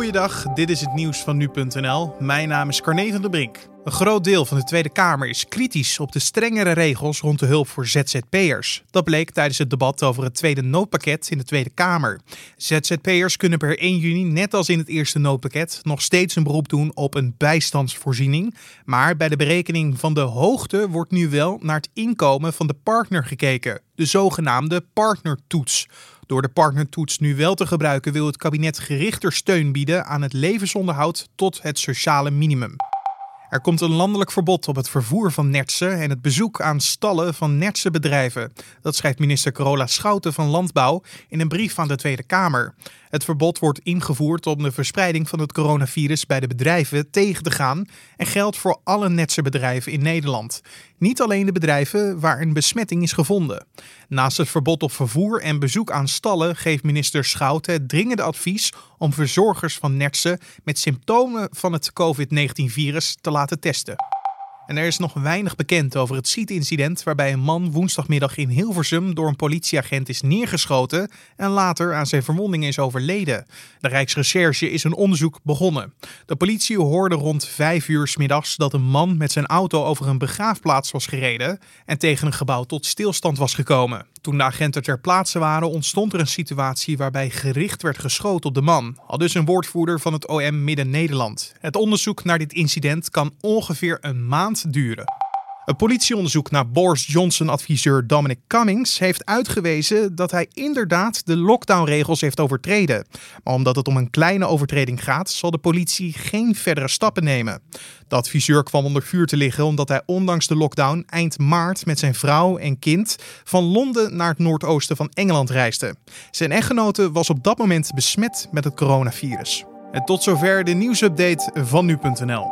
Goeiedag, dit is het nieuws van nu.nl. Mijn naam is Carne van der Brink. Een groot deel van de Tweede Kamer is kritisch op de strengere regels rond de hulp voor ZZP'ers. Dat bleek tijdens het debat over het tweede noodpakket in de Tweede Kamer. ZZP'ers kunnen per 1 juni, net als in het eerste noodpakket, nog steeds een beroep doen op een bijstandsvoorziening. Maar bij de berekening van de hoogte wordt nu wel naar het inkomen van de partner gekeken, de zogenaamde partnertoets. Door de partnertoets nu wel te gebruiken wil het kabinet gerichter steun bieden aan het levensonderhoud tot het sociale minimum. Er komt een landelijk verbod op het vervoer van nertsen en het bezoek aan stallen van nertse bedrijven. Dat schrijft minister Carola Schouten van Landbouw in een brief aan de Tweede Kamer. Het verbod wordt ingevoerd om de verspreiding van het coronavirus bij de bedrijven tegen te gaan en geldt voor alle netse bedrijven in Nederland. Niet alleen de bedrijven waar een besmetting is gevonden. Naast het verbod op vervoer en bezoek aan stallen geeft minister Schouten het dringende advies om verzorgers van nertsen met symptomen van het COVID-19-virus te laten testen. En er is nog weinig bekend over het schietincident waarbij een man woensdagmiddag in Hilversum door een politieagent is neergeschoten en later aan zijn verwondingen is overleden. De Rijksrecherche is een onderzoek begonnen. De politie hoorde rond 5 uur s middags dat een man met zijn auto over een begraafplaats was gereden en tegen een gebouw tot stilstand was gekomen. Toen de agenten ter plaatse waren, ontstond er een situatie waarbij gericht werd geschoten op de man, al dus een woordvoerder van het OM Midden-Nederland. Het onderzoek naar dit incident kan ongeveer een maand duren. Een politieonderzoek naar Boris Johnson-adviseur Dominic Cummings heeft uitgewezen dat hij inderdaad de lockdownregels heeft overtreden. Maar omdat het om een kleine overtreding gaat, zal de politie geen verdere stappen nemen. De adviseur kwam onder vuur te liggen omdat hij ondanks de lockdown eind maart met zijn vrouw en kind van Londen naar het noordoosten van Engeland reisde. Zijn echtgenote was op dat moment besmet met het coronavirus. En tot zover de nieuwsupdate van nu.nl.